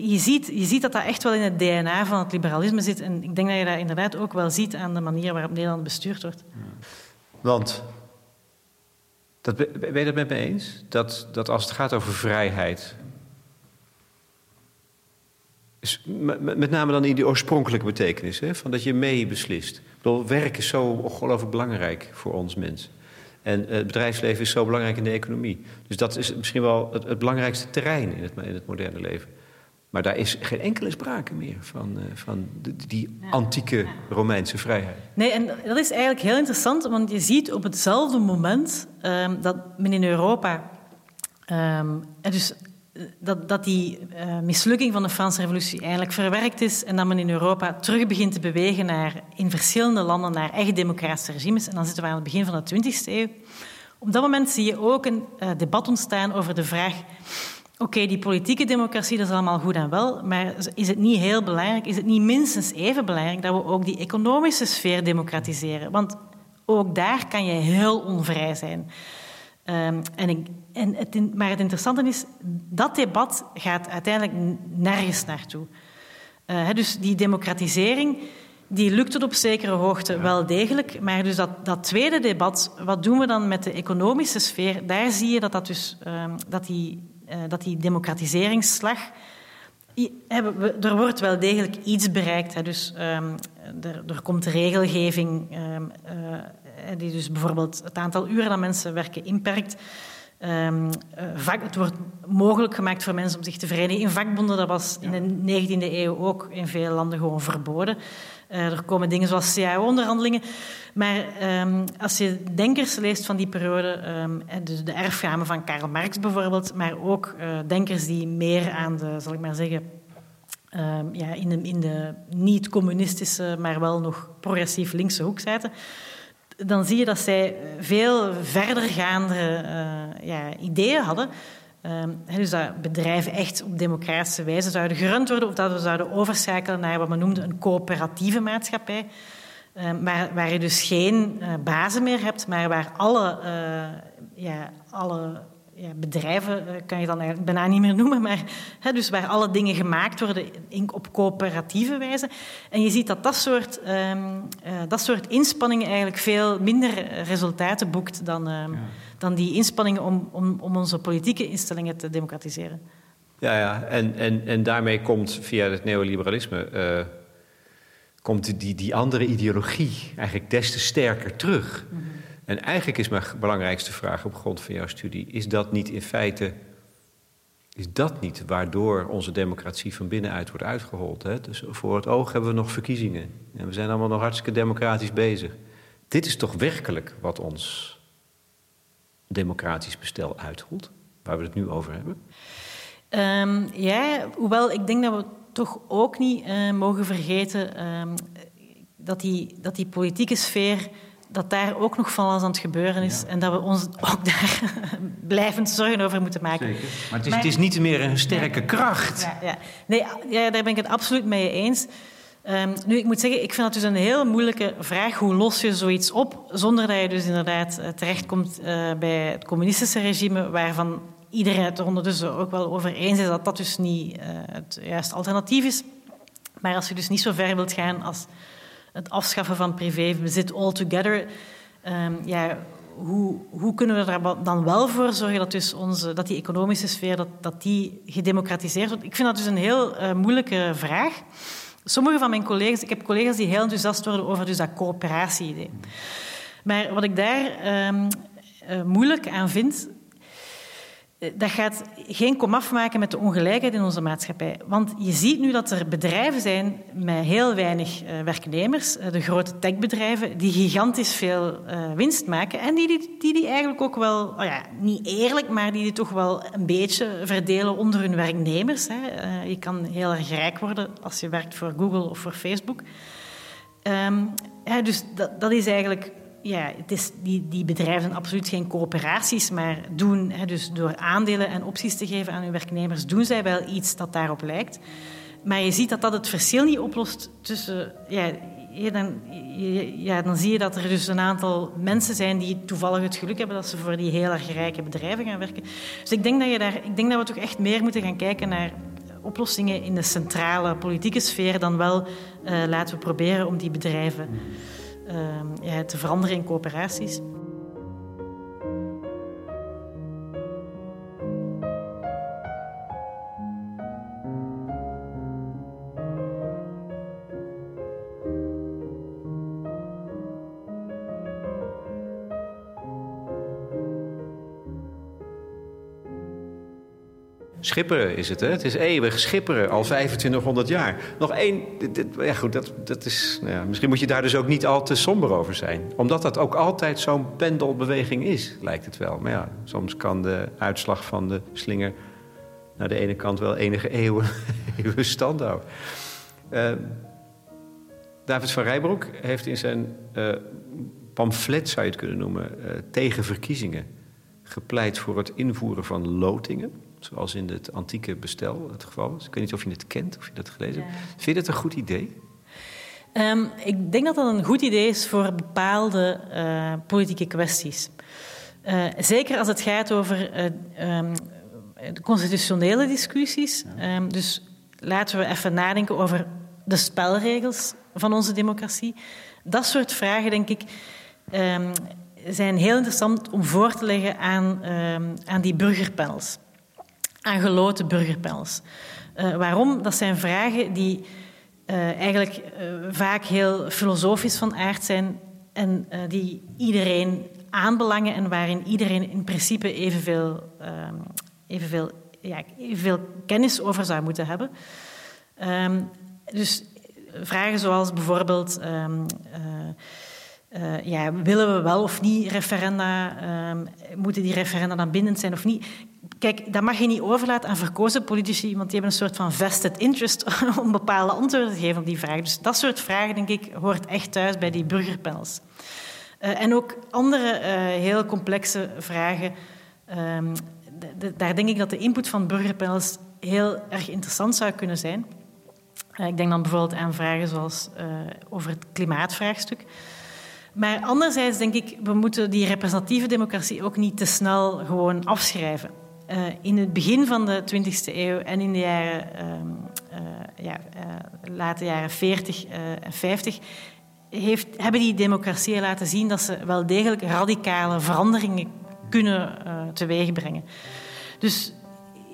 je, ziet, je ziet dat dat echt wel in het DNA van het liberalisme zit. En ik denk dat je dat inderdaad ook wel ziet aan de manier waarop Nederland bestuurd wordt. Want, dat, ben je het met me eens? Dat, dat als het gaat over vrijheid. met name dan in die oorspronkelijke betekenis, hè, van dat je mee beslist. Ik bedoel, werk is zo ongelooflijk belangrijk voor ons mensen. En het bedrijfsleven is zo belangrijk in de economie. Dus dat is misschien wel het, het belangrijkste terrein in het, in het, moderne leven. Maar daar is geen enkele sprake meer van, uh, van die antieke Romeinse vrijheid. Nee, en dat is eigenlijk heel interessant, want je ziet op hetzelfde moment um, dat men in Europa. Um, dus dat, dat die uh, mislukking van de Franse revolutie eigenlijk verwerkt is en dat men in Europa terug begint te bewegen naar, in verschillende landen naar echt democratische regimes. En dan zitten we aan het begin van de 20e eeuw. Op dat moment zie je ook een uh, debat ontstaan over de vraag... Oké, die politieke democratie, dat is allemaal goed en wel, maar is het niet heel belangrijk, is het niet minstens even belangrijk dat we ook die economische sfeer democratiseren? Want ook daar kan je heel onvrij zijn. Um, en ik, en het, maar het interessante is, dat debat gaat uiteindelijk nergens naartoe. Uh, dus die democratisering, die lukt het op zekere hoogte wel degelijk. Maar dus dat, dat tweede debat, wat doen we dan met de economische sfeer? Daar zie je dat, dat, dus, um, dat, die, uh, dat die democratiseringsslag... Er wordt wel degelijk iets bereikt. Hè. Dus um, er, er, komt regelgeving um, uh, die dus bijvoorbeeld het aantal uren dat mensen werken inperkt. Um, vak, het wordt mogelijk gemaakt voor mensen om zich te verenigen in vakbonden. Dat was in de 19e eeuw ook in veel landen gewoon verboden. Uh, er komen dingen zoals CAO-onderhandelingen. Maar um, als je denkers leest van die periode, um, dus de erfgamen van Karl Marx bijvoorbeeld, maar ook uh, denkers die meer aan de, zal ik maar zeggen, ja, in de, in de niet-communistische, maar wel nog progressief linkse hoek zaten dan zie je dat zij veel verdergaande uh, ja, ideeën hadden. Uh, dus dat bedrijven echt op democratische wijze zouden gerund worden of dat we zouden overschakelen naar wat men noemde een coöperatieve maatschappij. Uh, waar, waar je dus geen uh, bazen meer hebt, maar waar alle, ja, alle ja, bedrijven eh, kan je dan eigenlijk bijna niet meer noemen, maar hè, dus waar alle dingen gemaakt worden in, op coöperatieve wijze. En je ziet dat dat soort, um, uh, dat soort inspanningen eigenlijk veel minder resultaten boekt dan, um, ja. dan die inspanningen om, om, om onze politieke instellingen te democratiseren. Ja, ja. En, en, en daarmee komt via het neoliberalisme uh, komt die, die andere ideologie eigenlijk des te sterker terug. Mm -hmm. En eigenlijk is mijn belangrijkste vraag op grond van jouw studie: is dat niet in feite. Is dat niet waardoor onze democratie van binnenuit wordt uitgehold? Hè? Dus voor het oog hebben we nog verkiezingen. En we zijn allemaal nog hartstikke democratisch bezig. Dit is toch werkelijk wat ons democratisch bestel uitholt, waar we het nu over hebben? Um, ja, hoewel ik denk dat we toch ook niet uh, mogen vergeten um, dat, die, dat die politieke sfeer dat daar ook nog van alles aan het gebeuren is. En dat we ons ook daar blijvend zorgen over moeten maken. Zeker. Maar het is, maar, het is niet meer een sterke ja, kracht. Ja, ja. Nee, ja, daar ben ik het absoluut mee eens. Um, nu, ik moet zeggen, ik vind dat dus een heel moeilijke vraag. Hoe los je zoiets op zonder dat je dus inderdaad uh, terechtkomt uh, bij het communistische regime, waarvan iedereen het er ondertussen ook wel over eens is dat dat dus niet uh, het juiste alternatief is. Maar als je dus niet zo ver wilt gaan als het afschaffen van privébezit altogether. Um, ja, hoe, hoe, kunnen we er dan wel voor zorgen dat, dus onze, dat die economische sfeer dat, dat die gedemocratiseerd wordt? Ik vind dat dus een heel uh, moeilijke vraag. Sommige van mijn collega's, ik heb collega's die heel enthousiast worden over dus dat coöperatie-idee. Maar wat ik daar um, uh, moeilijk aan vind, eh, dat gaat geen komaf maken met de ongelijkheid in onze maatschappij. Want je ziet nu dat er bedrijven zijn met heel weinig uh, werknemers, uh, de grote techbedrijven, die gigantisch veel winst maken en die die, die die eigenlijk ook wel, oh ja, niet eerlijk, maar die die toch wel een beetje verdelen onder hun werknemers. Je kan heel erg rijk worden als je werkt voor Google of voor Facebook. Ja, dus dat, dat is eigenlijk ja, die, bedrijven zijn absoluut geen coöperaties, maar doen, hè, dus door aandelen en opties te geven aan hun werknemers, doen zij wel iets dat daarop lijkt. Maar je ziet dat dat het verschil niet oplost tussen. Ja, dan, ja, dan zie je dat er dus een aantal mensen zijn die toevallig het geluk hebben dat ze voor die heel erg rijke bedrijven gaan werken. Dus ik denk dat, je daar, ik denk dat we toch echt meer moeten gaan kijken naar oplossingen in de centrale politieke sfeer dan wel uh, laten we proberen om die bedrijven ja, te veranderen in coöperaties. Schipperen is het, hè? Het is eeuwig schipperen, al 2500 jaar. Nog één, ja goed, dat, dat is, ja, misschien moet je daar dus ook niet al te somber over zijn. Omdat dat ook altijd zo'n pendelbeweging is, lijkt het wel. Maar ja, soms kan de uitslag van de slinger naar de ene kant wel enige eeuwen, eeuwen stand houden. Uh, David van Rijbroek heeft in zijn uh, pamflet, zou je het kunnen noemen, uh, tegen verkiezingen gepleit voor het invoeren van lotingen. Zoals in het antieke bestel het geval is. Ik weet niet of je het kent, of je dat gelezen hebt. Vind je dat een goed idee? Um, ik denk dat dat een goed idee is voor bepaalde uh, politieke kwesties. Uh, zeker als het gaat over uh, um, de constitutionele discussies. Ja. Um, dus laten we even nadenken over de spelregels van onze democratie. Dat soort vragen, denk ik, zijn heel interessant om voor te leggen aan, aan die burgerpanels aan geloten burgerpanels. Uh, waarom? Dat zijn vragen die uh, eigenlijk uh, vaak heel filosofisch van aard zijn en die iedereen aanbelangen en waarin iedereen in principe evenveel, evenveel, ja, evenveel kennis over zou moeten hebben. Um, dus vragen zoals bijvoorbeeld. Uh, ja, willen we wel of niet referenda? Moeten die referenda dan bindend zijn of niet? Kijk, dat mag je niet overlaten aan verkozen politici, want die hebben een soort van vested interest om bepaalde antwoorden te geven op die vragen. Dus dat soort vragen, denk ik, hoort echt thuis bij die burgerpanels. Uh, en ook andere uh, heel complexe vragen. Um, daar denk ik dat de input van burgerpanels heel erg interessant zou kunnen zijn. Uh, ik denk dan bijvoorbeeld aan vragen zoals over het klimaatvraagstuk. Maar anderzijds denk ik, we moeten die representatieve democratie ook niet te snel gewoon afschrijven. Uh, in het begin van de 20e eeuw en in de jaren, uh, uh, ja, late jaren 40 en 50 heeft, hebben die democratieën laten zien dat ze wel degelijk radicale veranderingen kunnen teweegbrengen. Dus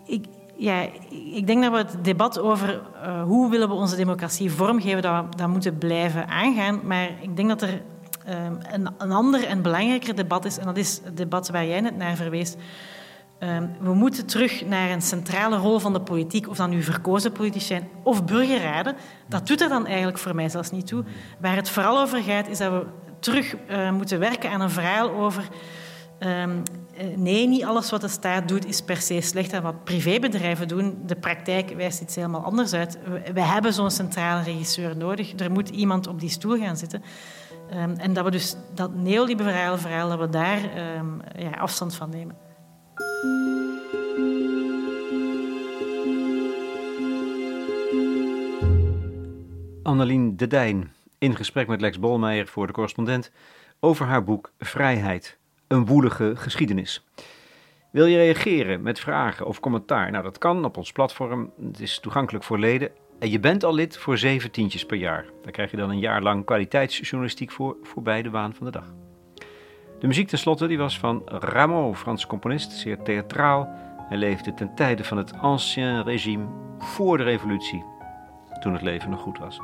ik, ja, ik denk dat we het debat over hoe willen we onze democratie vormgeven, dat, dat moeten blijven aangaan. Maar ik denk dat er um, een, een ander en belangrijker debat is, en dat is het debat waar jij net naar verwees. Um, we moeten terug naar een centrale rol van de politiek, of dan nu verkozen politici zijn of burgerraden. Dat doet er dan eigenlijk voor mij zelfs niet toe. Waar het vooral over gaat, is dat we terug uh, moeten werken aan een verhaal over. Um, nee, niet alles wat de staat doet is per se slecht. En wat privébedrijven doen, de praktijk wijst iets helemaal anders uit. We, hebben zo'n centrale regisseur nodig. Er moet iemand op die stoel gaan zitten. Um, en dat we dus dat neoliberale verhaal, dat we daar ja, afstand van nemen. Annelien de Dijn in gesprek met Lex Bolmeijer voor de correspondent over haar boek Vrijheid, een woelige geschiedenis. Wil je reageren met vragen of commentaar? Nou, dat kan op ons platform. Het is toegankelijk voor leden en je bent al lid voor zeven tientjes per jaar. Daar krijg je dan een jaar lang kwaliteitsjournalistiek voor, voorbij de waan van de dag. De muziek tenslotte die was van Rameau, Frans componist, zeer theatraal. Hij leefde ten tijde van het Ancien Régime, voor de revolutie, toen het leven nog goed was.